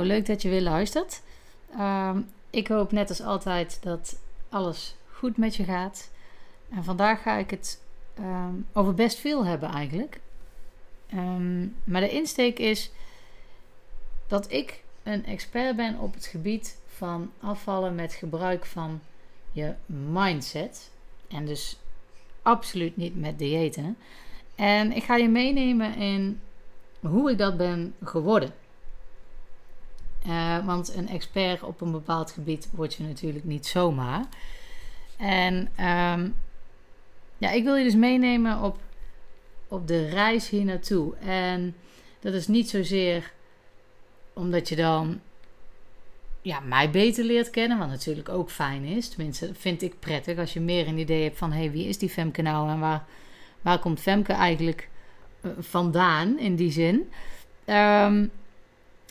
Leuk dat je weer luistert. Ehm, ik hoop net als altijd dat alles goed met je gaat. En vandaag ga ik het ehm, over best veel hebben eigenlijk. Ehm, maar de insteek is dat ik een expert ben op het gebied van afvallen met gebruik van je mindset. En dus absoluut niet met diëten. En ik ga je meenemen in hoe ik dat ben geworden. Uh, want een expert op een bepaald gebied word je natuurlijk niet zomaar. En um, ja, ik wil je dus meenemen op, op de reis hier naartoe. En dat is niet zozeer omdat je dan ja, mij beter leert kennen, wat natuurlijk ook fijn is. Tenminste, vind ik prettig als je meer een idee hebt van hé, hey, wie is die Femke nou en waar, waar komt Femke eigenlijk uh, vandaan in die zin. Um,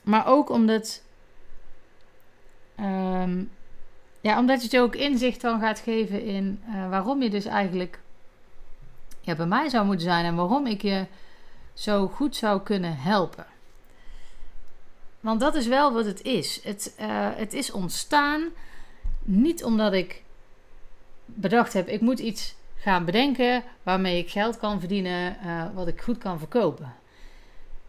maar ook omdat, um, ja, omdat het je ook inzicht dan gaat geven in uh, waarom je dus eigenlijk ja, bij mij zou moeten zijn en waarom ik je zo goed zou kunnen helpen. Want dat is wel wat het is. Het, uh, het is ontstaan niet omdat ik bedacht heb, ik moet iets gaan bedenken waarmee ik geld kan verdienen, uh, wat ik goed kan verkopen.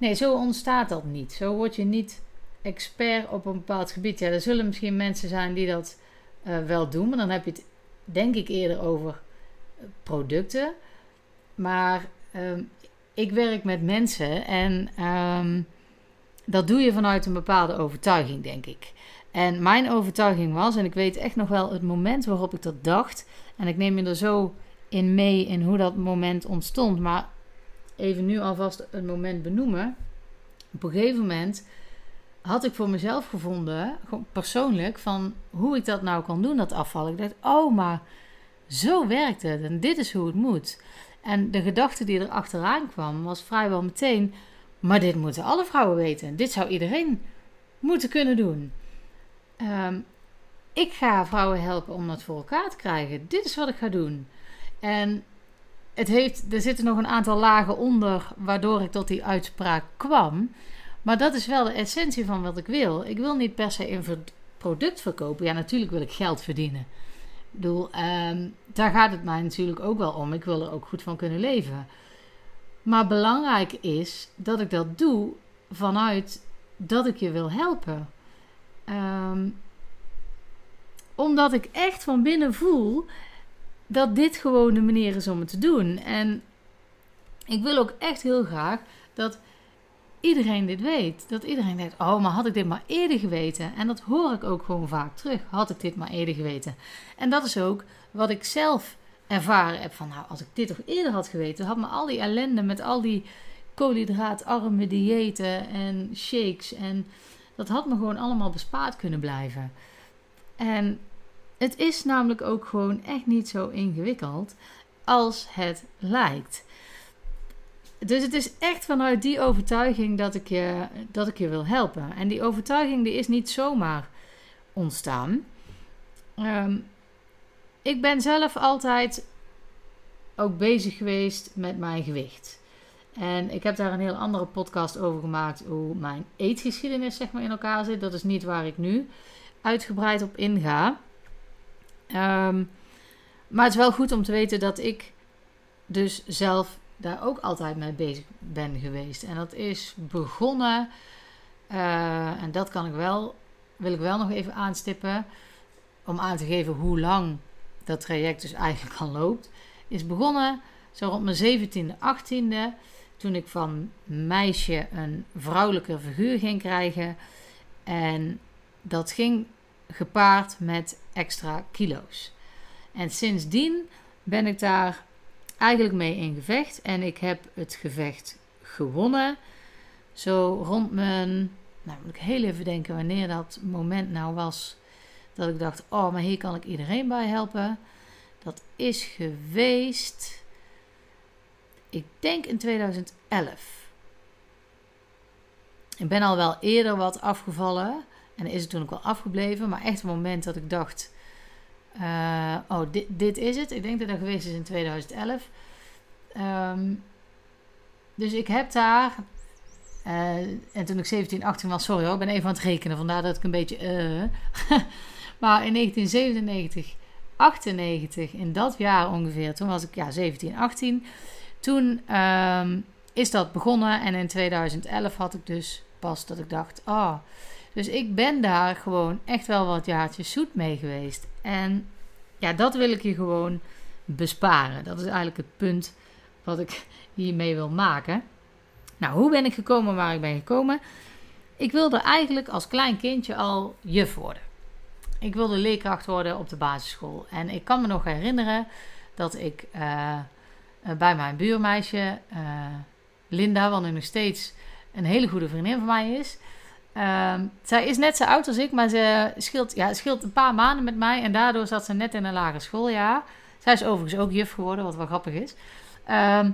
Nee, zo ontstaat dat niet. Zo word je niet expert op een bepaald gebied. Ja, er zullen misschien mensen zijn die dat uh, wel doen, maar dan heb je het denk ik eerder over producten. Maar um, ik werk met mensen en um, dat doe je vanuit een bepaalde overtuiging, denk ik. En mijn overtuiging was, en ik weet echt nog wel het moment waarop ik dat dacht, en ik neem je er zo in mee in hoe dat moment ontstond, maar even nu alvast een moment benoemen. Op een gegeven moment had ik voor mezelf gevonden, persoonlijk, van hoe ik dat nou kan doen, dat afvallen. Ik dacht, oh, maar zo werkt het en dit is hoe het moet. En de gedachte die er achteraan kwam was vrijwel meteen, maar dit moeten alle vrouwen weten. Dit zou iedereen moeten kunnen doen. Um, ik ga vrouwen helpen om dat voor elkaar te krijgen. Dit is wat ik ga doen. En het heeft, er zitten nog een aantal lagen onder waardoor ik tot die uitspraak kwam. Maar dat is wel de essentie van wat ik wil. Ik wil niet per se een product verkopen. Ja, natuurlijk wil ik geld verdienen. Ik bedoel, um, daar gaat het mij natuurlijk ook wel om. Ik wil er ook goed van kunnen leven. Maar belangrijk is dat ik dat doe vanuit dat ik je wil helpen. Um, omdat ik echt van binnen voel dat dit gewoon de manier is om het te doen. En ik wil ook echt heel graag dat iedereen dit weet. Dat iedereen denkt: oh, maar had ik dit maar eerder geweten? En dat hoor ik ook gewoon vaak terug. Had ik dit maar eerder geweten? En dat is ook wat ik zelf ervaren heb van: nou, als ik dit toch eerder had geweten, had me al die ellende met al die koolhydraatarme diëten en shakes en dat had me gewoon allemaal bespaard kunnen blijven. En het is namelijk ook gewoon echt niet zo ingewikkeld als het lijkt. Dus het is echt vanuit die overtuiging dat ik je, dat ik je wil helpen. En die overtuiging die is niet zomaar ontstaan. Um, ik ben zelf altijd ook bezig geweest met mijn gewicht. En ik heb daar een heel andere podcast over gemaakt, hoe mijn eetgeschiedenis zeg maar in elkaar zit. Dat is niet waar ik nu uitgebreid op inga. Um, maar het is wel goed om te weten dat ik dus zelf daar ook altijd mee bezig ben geweest. En dat is begonnen, uh, en dat kan ik wel, wil ik wel nog even aanstippen, om aan te geven hoe lang dat traject dus eigenlijk al loopt. Is begonnen zo rond mijn 17e, 18e, toen ik van meisje een vrouwelijke figuur ging krijgen. En dat ging gepaard met extra kilo's. En sindsdien ben ik daar eigenlijk mee in gevecht. En ik heb het gevecht gewonnen. Zo rond mijn. Nou, moet ik heel even denken wanneer dat moment nou was. Dat ik dacht: oh, maar hier kan ik iedereen bij helpen. Dat is geweest. Ik denk in 2011. Ik ben al wel eerder wat afgevallen. En is het toen ook wel afgebleven. Maar echt het moment dat ik dacht: uh, oh, dit, dit is het. Ik denk dat dat geweest is in 2011. Um, dus ik heb daar Uh, en toen ik 17, 18 was, sorry hoor, ik ben even aan het rekenen, vandaar dat ik een beetje. Uh, maar in 1997, 98, in dat jaar ongeveer, toen was ik ja, 17, 18. Toen um, is dat begonnen en in 2011 had ik dus pas dat ik dacht: oh. Dus ik ben daar gewoon echt wel wat jaartjes zoet mee geweest. En ja, dat wil ik je gewoon besparen. Dat is eigenlijk het punt wat ik hiermee wil maken. Nou, hoe ben ik gekomen waar ik ben gekomen? Ik wilde eigenlijk als klein kindje al juf worden. Ik wilde leerkracht worden op de basisschool. En ik kan me nog herinneren dat ik uh, bij mijn buurmeisje, uh, Linda, wat nu nog steeds een hele goede vriendin van mij is. Uh, zij is net zo oud als ik, maar ze scheelt, ja, scheelt een paar maanden met mij. En daardoor zat ze net in een lager schooljaar. Zij is overigens ook juf geworden, wat wel grappig is. Ehm,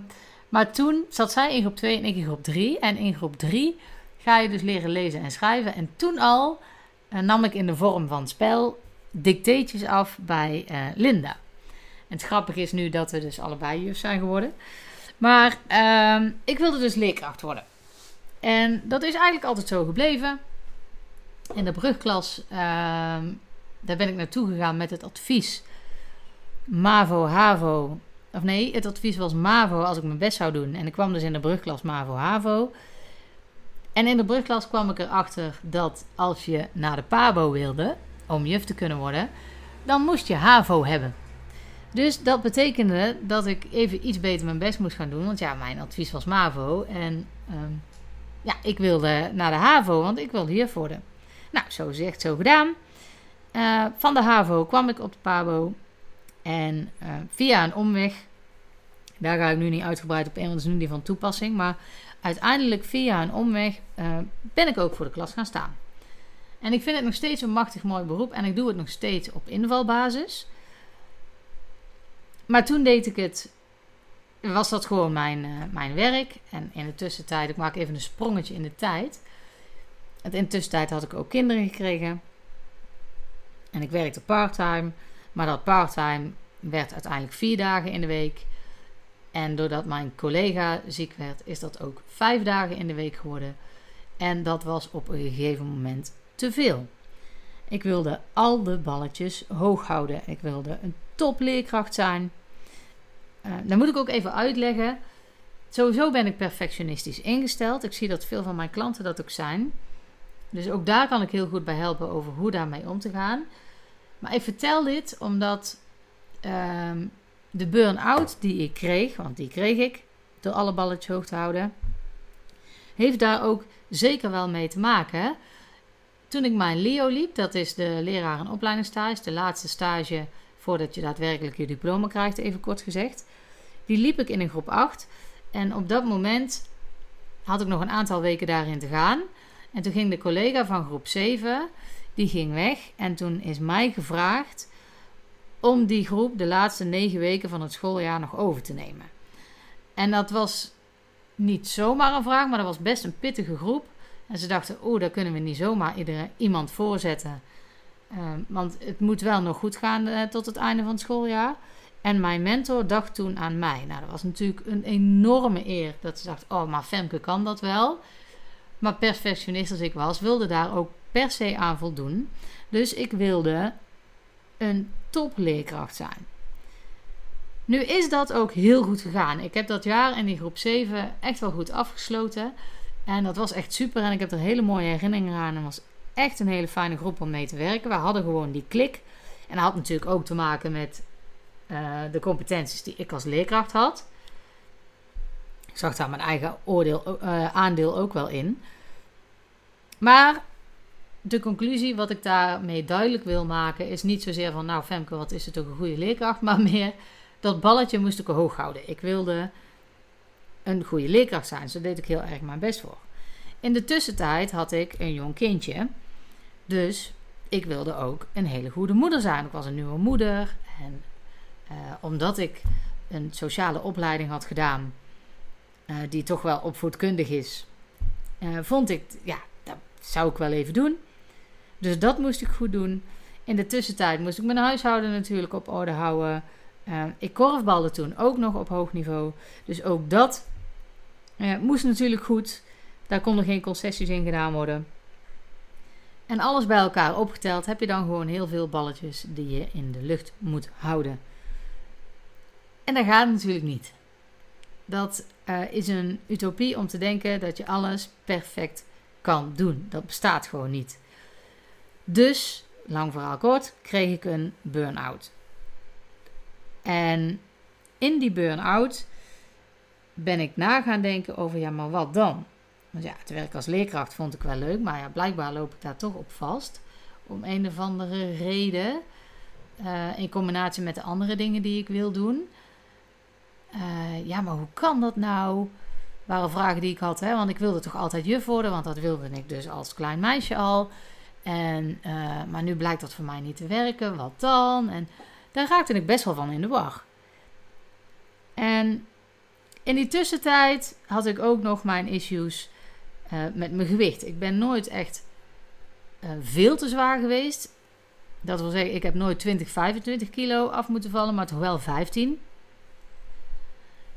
maar toen zat zij in groep 2 en ik in groep 3. En in groep 3 ga je dus leren lezen en schrijven. En toen al uh, nam ik in de vorm van spel dicteetjes af bij uh, Linda. En het grappige is nu dat we dus allebei juf zijn geworden. Maar uh, ik wilde dus leerkracht worden. En dat is eigenlijk altijd zo gebleven. In de brugklas, ehm, daar ben ik naartoe gegaan met het advies MAVO, HAVO. Of nee, het advies was MAVO als ik mijn best zou doen. En ik kwam dus in de brugklas MAVO, HAVO. En in de brugklas kwam ik erachter dat als je naar de PABO wilde, om juf te kunnen worden, dan moest je HAVO hebben. Dus dat betekende dat ik even iets beter mijn best moest gaan doen. Want ja, mijn advies was MAVO. En ehm, ja, ik wilde naar de HAVO, want ik wilde hier worden. Nou, zo gezegd, zo gedaan. Uh, van de HAVO kwam ik op de PABO. En uh, via een omweg, daar ga ik nu niet uitgebreid op in, want dat is nu niet van toepassing. Maar uiteindelijk via een omweg uh, ben ik ook voor de klas gaan staan. En ik vind het nog steeds een machtig mooi beroep en ik doe het nog steeds op invalbasis. Maar toen deed ik het, was dat gewoon mijn, uh, mijn werk. En in de tussentijd, ik maak even een sprongetje in de tijd. En in de tussentijd had ik ook kinderen gekregen. En ik werkte parttime. Maar dat parttime werd uiteindelijk vier dagen in de week. En doordat mijn collega ziek werd, is dat ook vijf dagen in de week geworden. En dat was op een gegeven moment te veel. Ik wilde al de balletjes hoog houden. Ik wilde een topleerkracht zijn. Uh, dan moet ik ook even uitleggen. Sowieso ben ik perfectionistisch ingesteld. Ik zie dat veel van mijn klanten dat ook zijn. Dus ook daar kan ik heel goed bij helpen over hoe daarmee om te gaan. Maar ik vertel dit omdat ehm, de burn-out die ik kreeg, want die kreeg ik door alle balletjes hoog te houden, heeft daar ook zeker wel mee te maken. Toen ik mijn LEO liep, dat is de leraar- en opleidingsstage, de laatste stage voordat je daadwerkelijk je diploma krijgt, even kort gezegd. Die liep ik in een groep 8. En op dat moment had ik nog een aantal weken daarin te gaan. En toen ging de collega van groep 7, die ging weg. En toen is mij gevraagd om die groep de laatste negen weken van het schooljaar nog over te nemen. En dat was niet zomaar een vraag, maar dat was best een pittige groep. En ze dachten, oh, daar kunnen we niet zomaar iedereen, iemand voorzetten. Uh, want het moet wel nog goed gaan uh, tot het einde van het schooljaar. En mijn mentor dacht toen aan mij. Nou, dat was natuurlijk een enorme eer. Dat ze dacht, oh, maar Femke kan dat wel. Maar perfectionist als ik was, wilde daar ook per se aan voldoen. Dus ik wilde een topleerkracht zijn. Nu is dat ook heel goed gegaan. Ik heb dat jaar in die groep 7 echt wel goed afgesloten. En dat was echt super. En ik heb er hele mooie herinneringen aan. Was echt een hele fijne groep om mee te werken. We hadden gewoon die klik. En dat had natuurlijk ook te maken met uh, de competenties die ik als leerkracht had. Ik zag daar mijn eigen oordeel, uh, aandeel ook wel in. Maar de conclusie wat ik daarmee duidelijk wil maken is niet zozeer van nou Femke, wat is het ook een goede leerkracht, maar meer dat balletje moest ik hoog houden. Ik wilde een goede leerkracht zijn, zo deed ik heel erg mijn best voor. In de tussentijd had ik een jong kindje, dus ik wilde ook een hele goede moeder zijn. Ik was een nieuwe moeder en uh, omdat ik een sociale opleiding had gedaan, uh, die toch wel opvoedkundig is, uh, vond ik, ja, dat zou ik wel even doen. Dus dat moest ik goed doen. In de tussentijd moest ik mijn huishouden natuurlijk op orde houden. ik korfbalde toen ook nog op hoog niveau. Dus ook dat moest natuurlijk goed. Daar konden geen concessies in gedaan worden. En alles bij elkaar opgeteld heb je dan gewoon heel veel balletjes die je in de lucht moet houden. En dat gaat natuurlijk niet. Dat uh, is een utopie om te denken dat je alles perfect kan doen. Dat bestaat gewoon niet. Dus, lang verhaal kort, kreeg ik een burn-out. En in die burn-out ben ik na gaan denken over, ja, maar wat dan? Want ja, het werk als leerkracht vond ik wel leuk, maar ja, blijkbaar loop ik daar toch op vast. Om een of andere reden. Uh, in combinatie met de andere dingen die ik wil doen. Uh, ja, maar hoe kan dat nou? Waren vragen die ik had, hè? want ik wilde toch altijd juf worden, want dat wilde ik dus als klein meisje al. En, uh, maar nu blijkt dat voor mij niet te werken, wat dan? En daar raakte ik best wel van in de war. En in die tussentijd had ik ook nog mijn issues uh, met mijn gewicht. Ik ben nooit echt uh, veel te zwaar geweest. Dat wil zeggen, ik heb nooit 20, 25 kilo af moeten vallen, maar toch wel 15.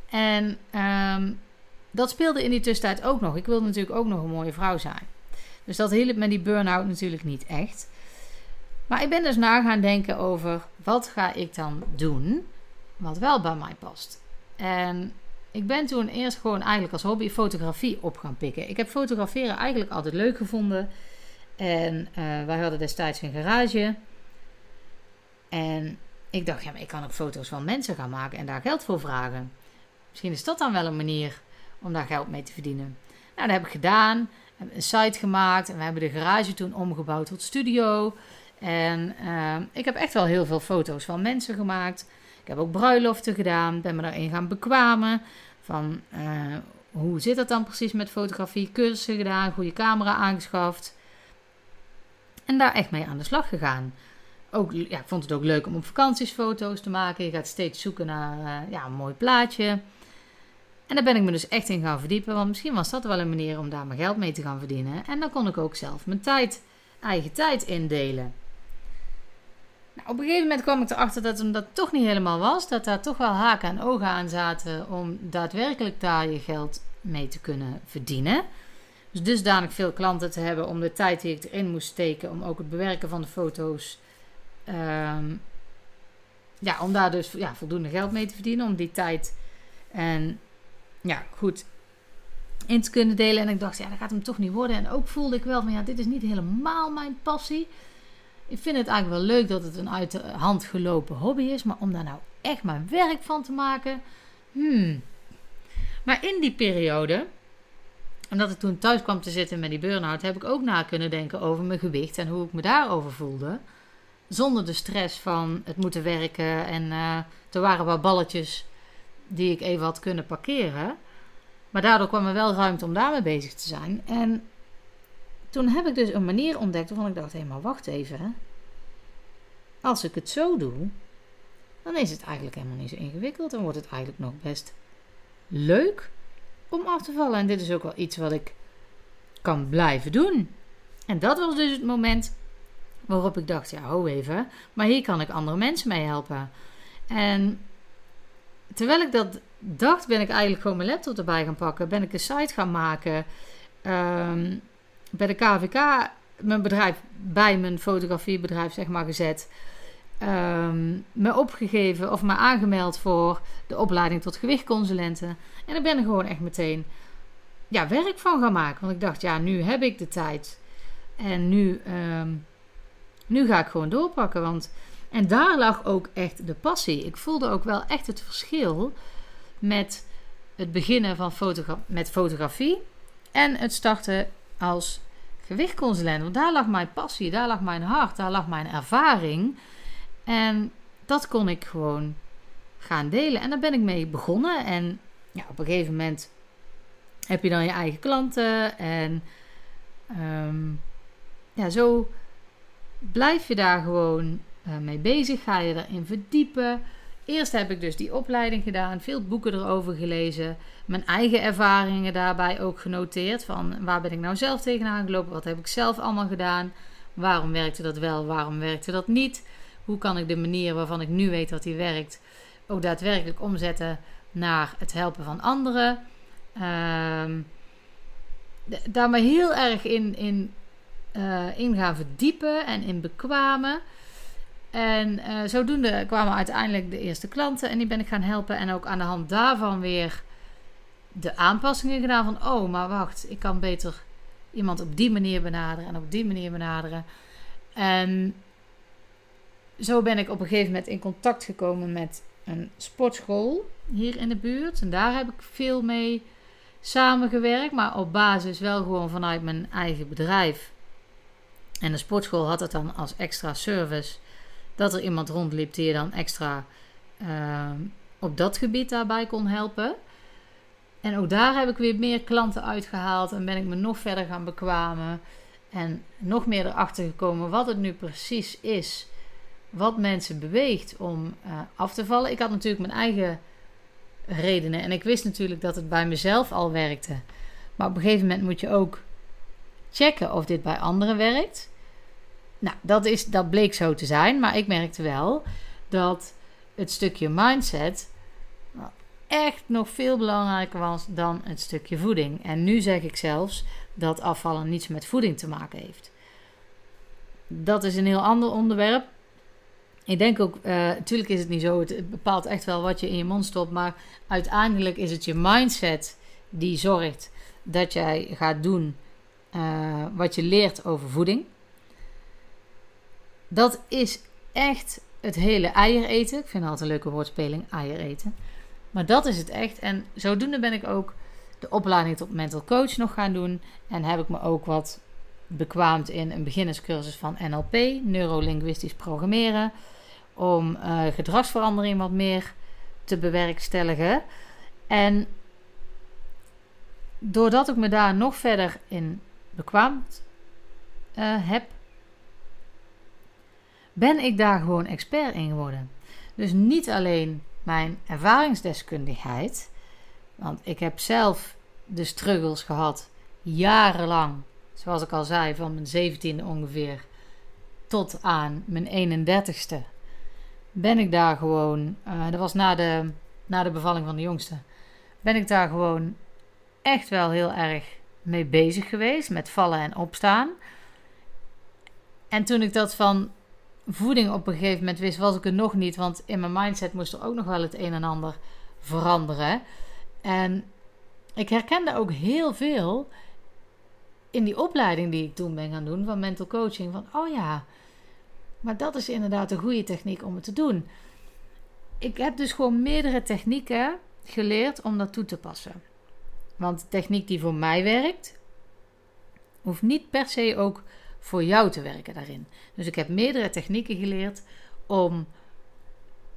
En um, dat speelde in die tussentijd ook nog. Ik wilde natuurlijk ook nog een mooie vrouw zijn. Dus dat hielp met die burn-out natuurlijk niet echt. Maar ik ben dus na gaan denken over wat ga ik dan doen wat wel bij mij past. En ik ben toen eerst gewoon eigenlijk als hobby fotografie op gaan pikken. Ik heb fotograferen eigenlijk altijd leuk gevonden. En uh, wij hadden destijds een garage. En ik dacht, ja, maar ik kan ook foto's van mensen gaan maken en daar geld voor vragen. Misschien is dat dan wel een manier om daar geld mee te verdienen. Nou, dat heb ik gedaan. Hebben een site gemaakt en we hebben de garage toen omgebouwd tot studio. En uh, ik heb echt wel heel veel foto's van mensen gemaakt. Heb ook bruiloften gedaan, ben me daarin gaan bekwamen. Van uh, hoe zit dat dan precies met fotografie? Cursussen gedaan, goede camera aangeschaft. En daar echt mee aan de slag gegaan. Ook, ja, ik vond het ook leuk om op vakanties foto's te maken. Je gaat steeds zoeken naar uh, ja, een mooi plaatje. En daar ben ik me dus echt in gaan verdiepen. Want misschien was dat wel een manier om daar mijn geld mee te gaan verdienen. En dan kon ik ook zelf mijn tijd, eigen tijd indelen. Nou, op een gegeven moment kwam ik erachter dat hem dat toch niet helemaal was. Dat daar toch wel haken en ogen aan zaten om daadwerkelijk daar je geld mee te kunnen verdienen. Dus dusdanig veel klanten te hebben om de tijd die ik erin moest steken om ook het bewerken van de foto's. Um, ja, om daar dus ja, voldoende geld mee te verdienen. Om die tijd en ja, goed in te kunnen delen. En ik dacht, ja, dat gaat hem toch niet worden. En ook voelde ik wel van, ja, dit is niet helemaal mijn passie. Ik vind het eigenlijk wel leuk dat het een uit de hand gelopen hobby is. Maar om daar nou echt mijn werk van te maken. Hmm. Maar in die periode, omdat ik toen thuis kwam te zitten met die burn-out, heb ik ook na kunnen denken over mijn gewicht en hoe ik me daarover voelde. Zonder de stress van het moeten werken. En uh, er waren wel balletjes die ik even had kunnen parkeren. Maar daardoor kwam er wel ruimte om daarmee bezig te zijn. En toen heb ik dus een manier ontdekt waarvan ik dacht: hé, maar wacht even. Als ik het zo doe, dan is het eigenlijk helemaal niet zo ingewikkeld. Dan wordt het eigenlijk nog best leuk om af te vallen. En dit is ook wel iets wat ik kan blijven doen. En dat was dus het moment waarop ik dacht: ja, ho even, maar hier kan ik andere mensen mee helpen. En terwijl ik dat dacht, ben ik eigenlijk gewoon mijn laptop erbij gaan pakken. Ben ik een site gaan maken. Um, bij de KVK mijn bedrijf bij mijn fotografiebedrijf zeg maar gezet. Um, me opgegeven of me aangemeld voor de opleiding tot gewichtconsulenten. En ik ben er gewoon echt meteen ja, werk van gaan maken. Want ik dacht, ja, nu heb ik de tijd. En nu, um, nu ga ik gewoon doorpakken. Want, en daar lag ook echt de passie. Ik voelde ook wel echt het verschil met het beginnen van met fotografie en het starten als gewichtconsulent. Want daar lag mijn passie, daar lag mijn hart, daar lag mijn ervaring. En dat kon ik gewoon gaan delen. En daar ben ik mee begonnen. En ja, op een gegeven moment heb je dan je eigen klanten. En um, ja, zo blijf je daar gewoon uh, mee bezig. Ga je erin verdiepen. Eerst heb ik dus die opleiding gedaan, veel boeken erover gelezen, mijn eigen ervaringen daarbij ook genoteerd. Van waar ben ik nou zelf tegenaan gelopen? Wat heb ik zelf allemaal gedaan? Waarom werkte dat wel? Waarom werkte dat niet? Hoe kan ik de manier waarvan ik nu weet dat die werkt ook daadwerkelijk omzetten naar het helpen van anderen? Um, daar me heel erg in, in, uh, in gaan verdiepen en in bekwamen. En uh, zodoende kwamen uiteindelijk de eerste klanten en die ben ik gaan helpen. En ook aan de hand daarvan weer de aanpassingen gedaan van... oh, maar wacht, ik kan beter iemand op die manier benaderen en op die manier benaderen. En zo ben ik op een gegeven moment in contact gekomen met een sportschool hier in de buurt. En daar heb ik veel mee samengewerkt, maar op basis wel gewoon vanuit mijn eigen bedrijf. En de sportschool had het dan als extra service dat er iemand rondliep die je dan extra uh, op dat gebied daarbij kon helpen. En ook daar heb ik weer meer klanten uitgehaald en ben ik me nog verder gaan bekwamen. En nog meer erachter gekomen wat het nu precies is. Wat mensen beweegt om uh, af te vallen. Ik had natuurlijk mijn eigen redenen. En ik wist natuurlijk dat het bij mezelf al werkte. Maar op een gegeven moment moet je ook checken of dit bij anderen werkt. Nou, dat, is, dat bleek zo te zijn. Maar ik merkte wel dat het stukje mindset echt nog veel belangrijker was dan het stukje voeding. En nu zeg ik zelfs dat afvallen niets met voeding te maken heeft. Dat is een heel ander onderwerp. Ik denk ook, natuurlijk is het niet zo, het bepaalt echt wel wat je in je mond stopt, maar uiteindelijk is het je mindset die zorgt dat jij gaat doen uh, wat je leert over voeding. Dat is echt het hele eier eten. Ik vind altijd een leuke woordspeling, eier eten. Maar dat is het echt. En zodoende ben ik ook de opleiding tot mental coach nog gaan doen. En heb ik me ook wat bekwaamd in een beginnerscursus van NLP, neurolinguistisch programmeren. Om uh, gedragsverandering wat meer te bewerkstelligen. En doordat ik me daar nog verder in bekwaamd uh, heb, ben ik daar gewoon expert in geworden. Dus niet alleen mijn ervaringsdeskundigheid. Want ik heb zelf de struggles gehad, jarenlang. Zoals ik al zei, van mijn 17e ongeveer tot aan mijn 31ste. Ben ik daar gewoon, uh, dat was na de, na de bevalling van de jongste, ben ik daar gewoon echt wel heel erg mee bezig geweest. Met vallen en opstaan. En toen ik dat van voeding op een gegeven moment wist, was ik er nog niet. Want in mijn mindset moest er ook nog wel het een en ander veranderen. En ik herkende ook heel veel in die opleiding die ik toen ben gaan doen van mental coaching. Van oh ja, maar dat is inderdaad een goede techniek om het te doen. Ik heb dus gewoon meerdere technieken geleerd om dat toe te passen. Want techniek die voor mij werkt, hoeft niet per se ook voor jou te werken daarin. Dus ik heb meerdere technieken geleerd om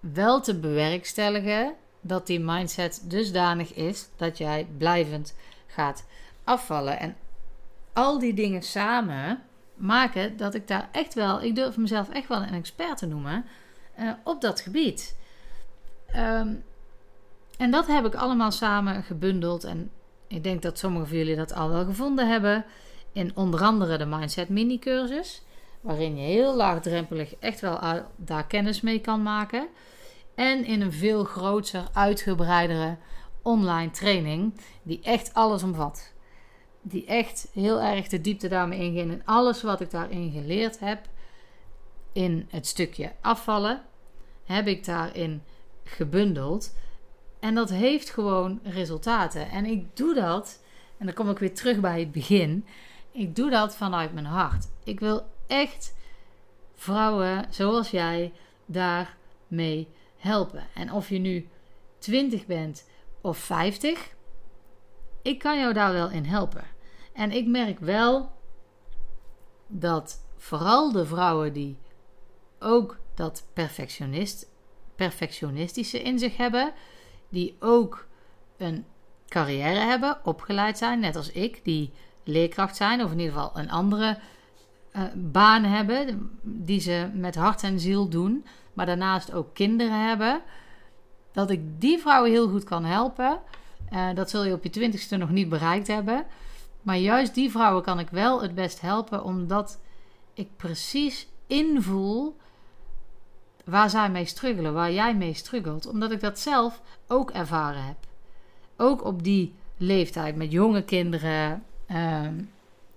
wel te bewerkstelligen dat die mindset dusdanig is dat jij blijvend gaat afvallen. En al die dingen samen maken dat ik daar echt wel, ik durf mezelf echt wel een expert te noemen uh, op dat gebied. Um, en dat heb ik allemaal samen gebundeld. En ik denk dat sommigen van jullie dat al wel gevonden hebben in onder andere de Mindset Mini cursus, waarin je heel laagdrempelig echt wel daar kennis mee kan maken. En in een veel groter, uitgebreidere online training, die echt alles omvat. Die echt heel erg de diepte daarmee ingaan. En alles wat ik daarin geleerd heb, in het stukje afvallen, heb ik daarin gebundeld. En dat heeft gewoon resultaten. En ik doe dat, en dan kom ik weer terug bij het begin. Ik doe dat vanuit mijn hart. Ik wil echt vrouwen zoals jij daarmee helpen. En of je nu 20 bent of 50, ik kan jou daar wel in helpen. En ik merk wel dat vooral de vrouwen die ook dat perfectionist, perfectionistische in zich hebben, die ook een carrière hebben, opgeleid zijn, net als ik, die leerkracht zijn, of in ieder geval een andere uh, baan hebben die ze met hart en ziel doen, maar daarnaast ook kinderen hebben, dat ik die vrouwen heel goed kan helpen. Uh, dat zul je op je twintigste nog niet bereikt hebben. Maar juist die vrouwen kan ik wel het best helpen, omdat ik precies invoel waar zij mee struggelen, waar jij mee struggelt. Omdat ik dat zelf ook ervaren heb. Ook op die leeftijd met jonge kinderen, ehm,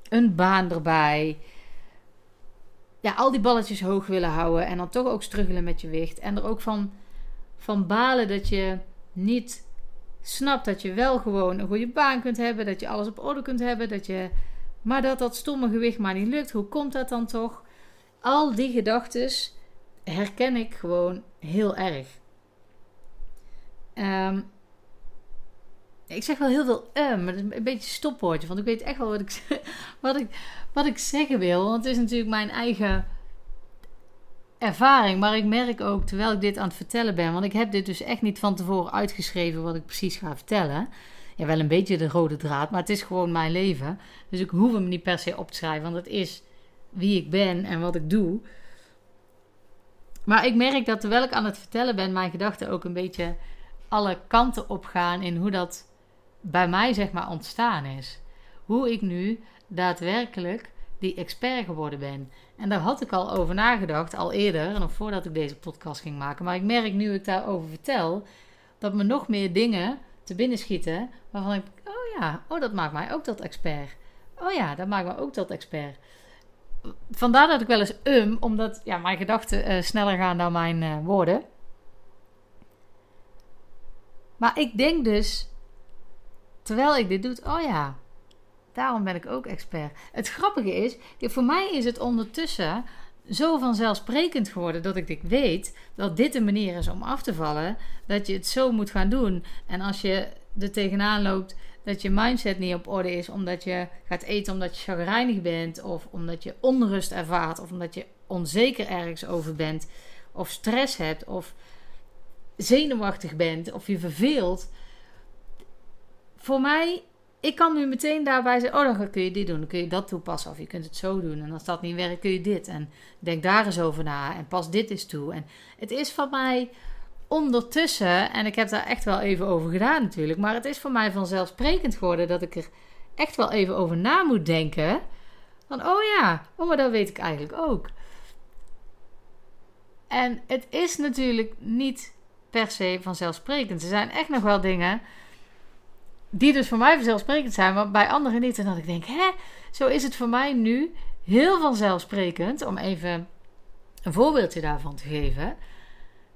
een baan erbij. Ja, al die balletjes hoog willen houden en dan toch ook struggelen met je wicht. En er ook van, van balen dat je niet snapt dat je wel gewoon een goede baan kunt hebben, dat je alles op orde kunt hebben, dat je, maar dat dat stomme gewicht maar niet lukt. Hoe komt dat dan toch? Al die gedachten herken ik gewoon heel erg. Um, ik zeg wel heel veel um, maar een beetje stopwoordje. Want ik weet echt wel wat ik, wat, ik, wat ik zeggen wil. Want het is natuurlijk mijn eigen ervaring. Maar ik merk ook terwijl ik dit aan het vertellen ben. Want ik heb dit dus echt niet van tevoren uitgeschreven wat ik precies ga vertellen. Ja, wel een beetje de rode draad. Maar het is gewoon mijn leven. Dus ik hoef hem niet per se op te schrijven. Want het is wie ik ben en wat ik doe. Maar ik merk dat terwijl ik aan het vertellen ben, mijn gedachten ook een beetje alle kanten op gaan in hoe dat bij mij zeg maar ontstaan is. Hoe ik nu daadwerkelijk die expert geworden ben. En daar had ik al over nagedacht, al eerder, nog voordat ik deze podcast ging maken. Maar ik merk nu ik daarover vertel, dat me nog meer dingen te binnen schieten. Waarvan ik, oh ja, oh dat maakt mij ook tot expert. Oh ja, dat maakt me ook tot expert. Vandaar dat ik wel eens um, omdat ja, mijn gedachten uh, sneller gaan dan mijn uh, woorden. Maar ik denk dus terwijl ik dit doe, oh ja, daarom ben ik ook expert. Het grappige is, voor mij is het ondertussen zo vanzelfsprekend geworden dat ik weet dat dit een manier is om af te vallen, dat je het zo moet gaan doen. En als je er tegenaan loopt dat je mindset niet op orde is, omdat je gaat eten omdat je chagrijnig bent, of omdat je onrust ervaart, of omdat je onzeker ergens over bent, of stress hebt, of zenuwachtig bent, of je verveelt voor mij, ik kan nu meteen daarbij zeggen: Oh, dan kun je dit doen, dan kun je dat toepassen, of je kunt het zo doen. En als dat niet werkt, kun je dit. En denk daar eens over na en pas dit eens toe. En het is van mij ondertussen, en ik heb daar echt wel even over gedaan natuurlijk, maar het is voor mij vanzelfsprekend geworden dat ik er echt wel even over na moet denken. Van, oh ja, oh, maar dat weet ik eigenlijk ook. En het is natuurlijk niet per se vanzelfsprekend. Er zijn echt nog wel dingen die dus voor mij vanzelfsprekend zijn, maar bij anderen niet. En dat ik denk, hè, zo is het voor mij nu heel vanzelfsprekend, om even een voorbeeldje daarvan te geven,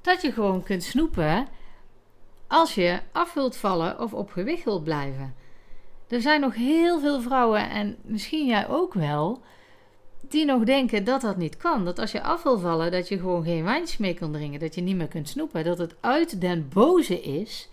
dat je gewoon kunt snoepen als je af wilt vallen of op gewicht wilt blijven. Er zijn nog heel veel vrouwen, en misschien jij ook wel, die nog denken dat dat niet kan. Dat als je af wil vallen, dat je gewoon geen wijntjes meer kan drinken, dat je niet meer kunt snoepen. Dat het uit den boze is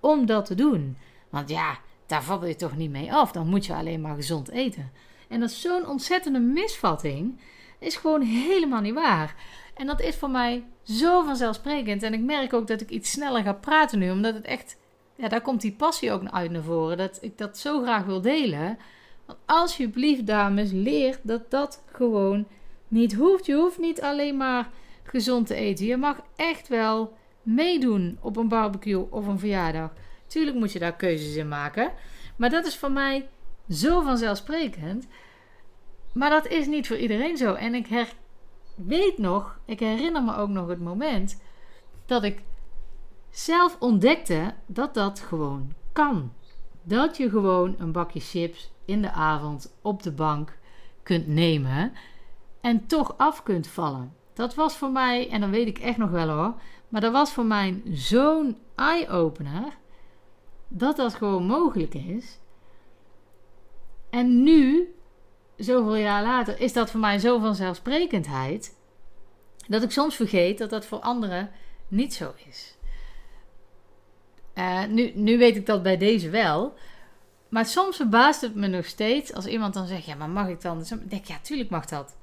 om dat te doen. Want ja, daar val je toch niet mee af. Dan moet je alleen maar gezond eten. En dat is zo'n ontzettende misvatting. Is gewoon helemaal niet waar. En dat is voor mij zo vanzelfsprekend. En ik merk ook dat ik iets sneller ga praten nu. Omdat het echt. Ja, daar komt die passie ook uit naar voren. Dat ik dat zo graag wil delen. Want alsjeblieft, dames, leer dat dat gewoon niet hoeft. Je hoeft niet alleen maar gezond te eten. Je mag echt wel meedoen op een barbecue of een verjaardag. Tuurlijk moet je daar keuzes in maken. Maar dat is voor mij zo vanzelfsprekend. Maar dat is niet voor iedereen zo. En ik her weet nog, ik herinner me ook nog het moment dat ik zelf ontdekte dat dat gewoon kan. Dat je gewoon een bakje chips in de avond op de bank kunt nemen en toch af kunt vallen. Dat was voor mij, en dan weet ik echt nog wel hoor, maar dat was voor mij zo'n eye-opener dat dat gewoon mogelijk is. En nu, zoveel jaar later, is dat voor mij zo vanzelfsprekendheid. Dat ik soms vergeet dat dat voor anderen niet zo is. Uh, nu, nu weet ik dat bij deze wel. Maar soms verbaast het me nog steeds als iemand dan zegt: Ja, maar mag ik dan? Denk Ja, tuurlijk mag dat.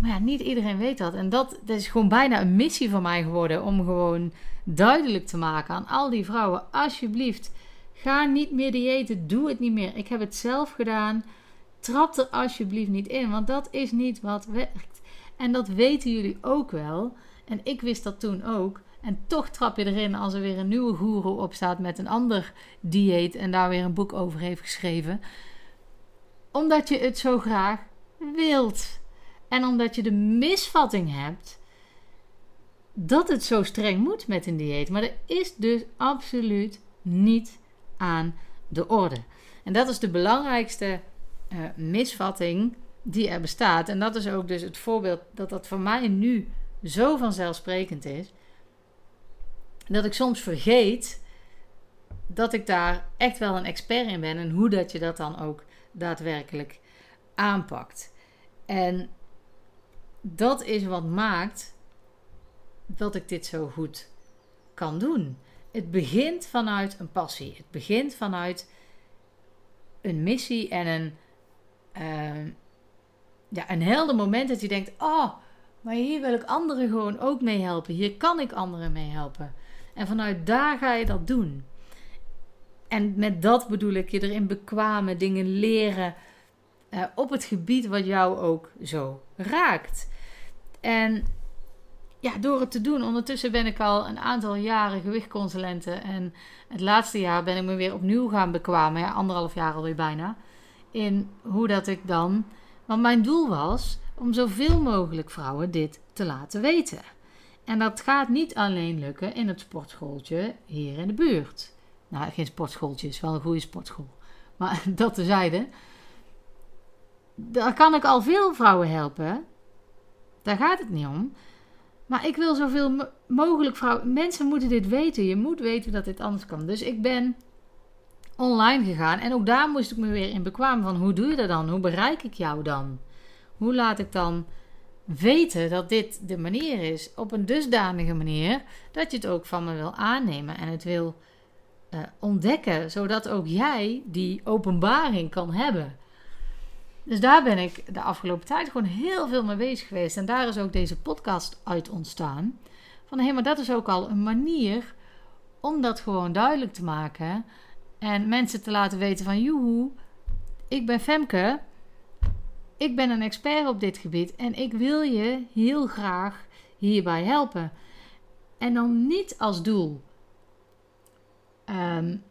Maar ja, niet iedereen weet dat. En dat, is gewoon bijna een missie van mij geworden. Om gewoon duidelijk te maken aan al die vrouwen: alsjeblieft, ga niet meer diëten. Doe het niet meer. Ik heb het zelf gedaan. Trap er alsjeblieft niet in, want dat is niet wat werkt. En dat weten jullie ook wel. En ik wist dat toen ook. En toch trap je erin als er weer een nieuwe goeroe op staat met een ander dieet en daar weer een boek over heeft geschreven. Omdat je het zo graag wilt. En omdat je de misvatting hebt dat het zo streng moet met een dieet. Maar dat is dus absoluut niet aan de orde. En dat is de belangrijkste uh, misvatting die er bestaat. En dat is ook dus het voorbeeld dat dat voor mij nu zo vanzelfsprekend is. Dat ik soms vergeet dat ik daar echt wel een expert in ben en hoe dat je dat dan ook daadwerkelijk aanpakt. En dat is wat maakt dat ik dit zo goed kan doen. Het begint vanuit een passie. Het begint vanuit een missie en een, uh, ja, een helder moment dat je denkt: Oh, maar hier wil ik anderen gewoon ook mee helpen. Hier kan ik anderen mee helpen. En vanuit daar ga je dat doen. En met dat bedoel ik je erin bekwamen, dingen leren uh, op het gebied wat jou ook zo raakt. En ja, door het te doen, ondertussen ben ik al een aantal jaren gewichtconsulente. En het laatste jaar ben ik me weer opnieuw gaan bekwamen, ja, anderhalf jaar alweer bijna. In hoe dat ik dan. Want mijn doel was om zoveel mogelijk vrouwen dit te laten weten. En dat gaat niet alleen lukken in het sportschooltje hier in de buurt. Nou, geen sportschooltje, is wel een goede sportschool. Maar dat tezijde. Daar kan ik al veel vrouwen helpen. Daar gaat het niet om. Maar ik wil zoveel mogelijk vrouwen. Mensen moeten dit weten. Je moet weten dat dit anders kan. Dus ik ben online gegaan. En ook daar moest ik me weer in bekwamen van hoe doe je dat dan? Hoe bereik ik jou dan? Hoe laat ik dan weten dat dit de manier is? Op een dusdanige manier dat je het ook van me wil aannemen en het wil uh, ontdekken, zodat ook jij die openbaring kan hebben. Dus daar ben ik de afgelopen tijd gewoon heel veel mee bezig geweest. En daar is ook deze podcast uit ontstaan. Van hé, maar dat is ook al een manier om dat gewoon duidelijk te maken. En mensen te laten weten van joehoe, ik ben Femke. Ik ben een expert op dit gebied en ik wil je heel graag hierbij helpen. En dan niet als doel um,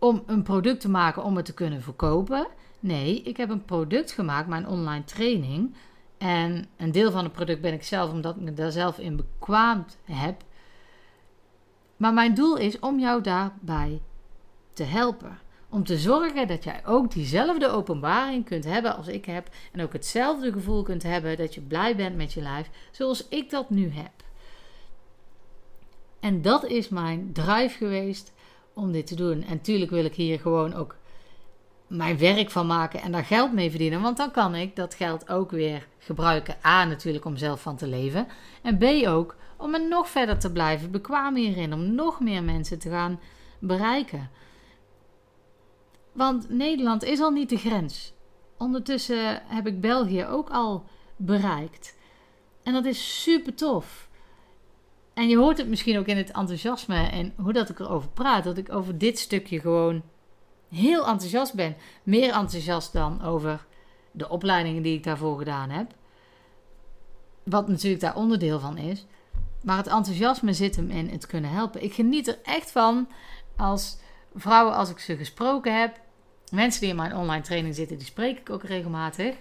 om een product te maken om het te kunnen verkopen. Nee, ik heb een product gemaakt, mijn online training. En een deel van het product ben ik zelf, omdat ik me daar zelf in bekwaamd heb. Maar mijn doel is om jou daarbij te helpen. Om te zorgen dat jij ook diezelfde openbaring kunt hebben als ik heb. En ook hetzelfde gevoel kunt hebben dat je blij bent met je lijf, zoals ik dat nu heb. En dat is mijn drive geweest om dit te doen. En tuurlijk wil ik hier gewoon ook mijn werk van maken en daar geld mee verdienen. Want dan kan ik dat geld ook weer gebruiken. A, natuurlijk om zelf van te leven. En B, ook om me nog verder te blijven bekwamen hierin. Om nog meer mensen te gaan bereiken. Want Nederland is al niet de grens. Ondertussen heb ik België ook al bereikt. En dat is super tof. En je hoort het misschien ook in het enthousiasme en hoe dat ik erover praat. Dat ik over dit stukje gewoon heel enthousiast ben. Meer enthousiast dan over de opleidingen die ik daarvoor gedaan heb. Wat natuurlijk daar onderdeel van is. Maar het enthousiasme zit hem in het kunnen helpen. Ik geniet er echt van als vrouwen, als ik ze gesproken heb. Mensen die in mijn online training zitten, die spreek ik ook regelmatig.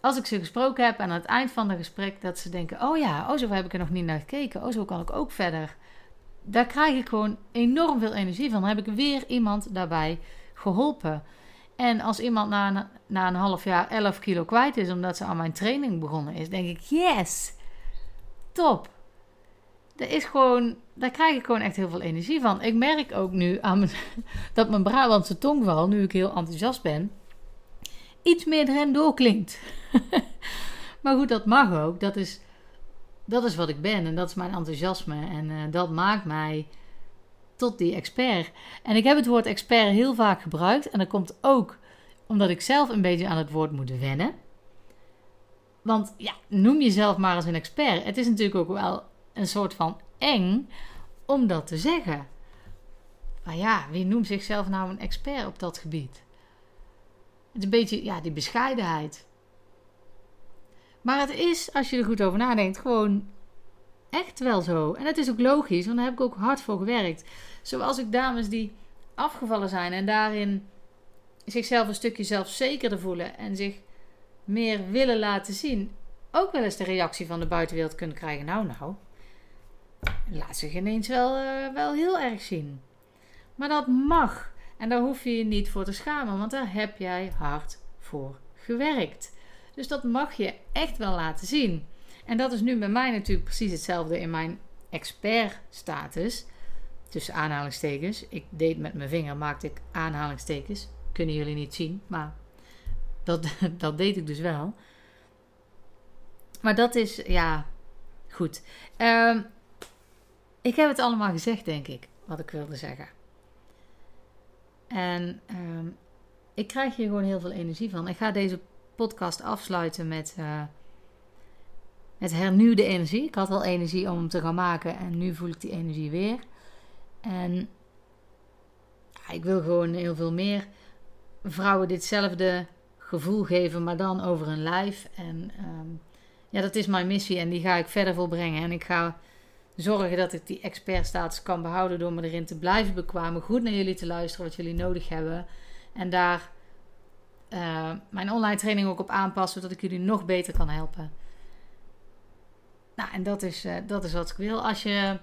Als ik ze gesproken heb en aan het eind van het gesprek dat ze denken: Oh ja, oh zo heb ik er nog niet naar gekeken. Oh zo kan ik ook verder daar krijg ik gewoon enorm veel energie van. Dan heb ik weer iemand daarbij geholpen. En als iemand na een, na een half jaar 11 kilo kwijt is omdat ze aan mijn training begonnen is, denk ik: yes, top. Dat is gewoon, daar krijg ik gewoon echt heel veel energie van. Ik merk ook nu aan mijn, dat mijn Brabantse tongval, nu ik heel enthousiast ben, iets meer erin doorklinkt. maar goed, dat mag ook. Dat is dat is wat ik ben en dat is mijn enthousiasme. En uh, dat maakt mij tot die expert. En ik heb het woord expert heel vaak gebruikt. En dat komt ook omdat ik zelf een beetje aan het woord moet wennen. Want ja, noem jezelf maar eens een expert. Het is natuurlijk ook wel een soort van eng om dat te zeggen. Maar ja, wie noemt zichzelf nou een expert op dat gebied? Een beetje, ja, die bescheidenheid. Maar het is, als je er goed over nadenkt, gewoon echt wel zo. En het is ook logisch, want daar heb ik ook hard voor gewerkt. Zoals ik dames die afgevallen zijn en daarin zichzelf een stukje zelfzekerder voelen en zich meer willen laten zien, ook wel eens de reactie van de buitenwereld kunnen krijgen. Nou, nou, laat zich ineens wel, uh, wel heel erg zien. Maar dat mag. En daar hoef je je niet voor te schamen, want daar heb jij hard voor gewerkt. Dus dat mag je echt wel laten zien. En dat is nu bij mij natuurlijk precies hetzelfde in mijn expert-status. Tussen aanhalingstekens. Ik deed met mijn vinger, maakte ik aanhalingstekens. Kunnen jullie niet zien, maar dat, dat deed ik dus wel. Maar dat is, ja, goed. Um, ik heb het allemaal gezegd, denk ik, wat ik wilde zeggen. En um, ik krijg hier gewoon heel veel energie van. Ik ga deze podcast afsluiten met, uh, met hernieuwde energie. Ik had al energie om hem te gaan maken en nu voel ik die energie weer. En ja, ik wil gewoon heel veel meer vrouwen ditzelfde gevoel geven, maar dan over hun lijf. En um, ja, dat is mijn missie en die ga ik verder volbrengen. En ik ga zorgen dat ik die expertstatus kan behouden door me erin te blijven bekwamen, goed naar jullie te luisteren wat jullie nodig hebben en daar uh, mijn online training ook op aanpassen, zodat ik jullie nog beter kan helpen. Nou, en dat is, uh, dat is wat ik wil. Als je,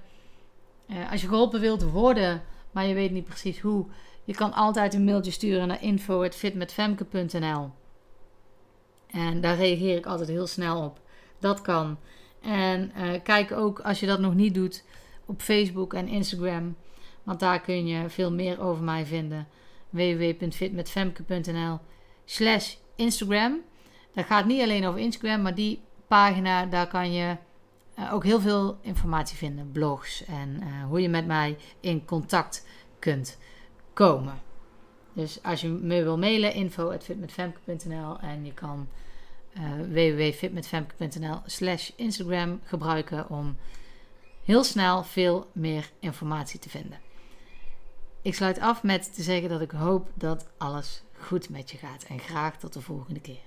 uh, als je geholpen wilt worden, maar je weet niet precies hoe, je kan altijd een mailtje sturen naar info.fitmetfemke.nl En daar reageer ik altijd heel snel op. Dat kan. En uh, kijk ook als je dat nog niet doet op Facebook en Instagram. Want daar kun je veel meer over mij vinden. www.fitmetfemke.nl slash Instagram. Dat gaat niet alleen over Instagram, maar die pagina, daar kan je uh, ook heel veel informatie vinden. Blogs en uh, hoe je met mij in contact kunt komen. Dus als je me wil mailen, info.fitmetfemke.nl en je kan www.fitmetfemke.nl slash Instagram gebruiken om heel snel veel meer informatie te vinden. Ik sluit af met te zeggen dat ik hoop dat alles goed met je gaat en graag tot de volgende keer.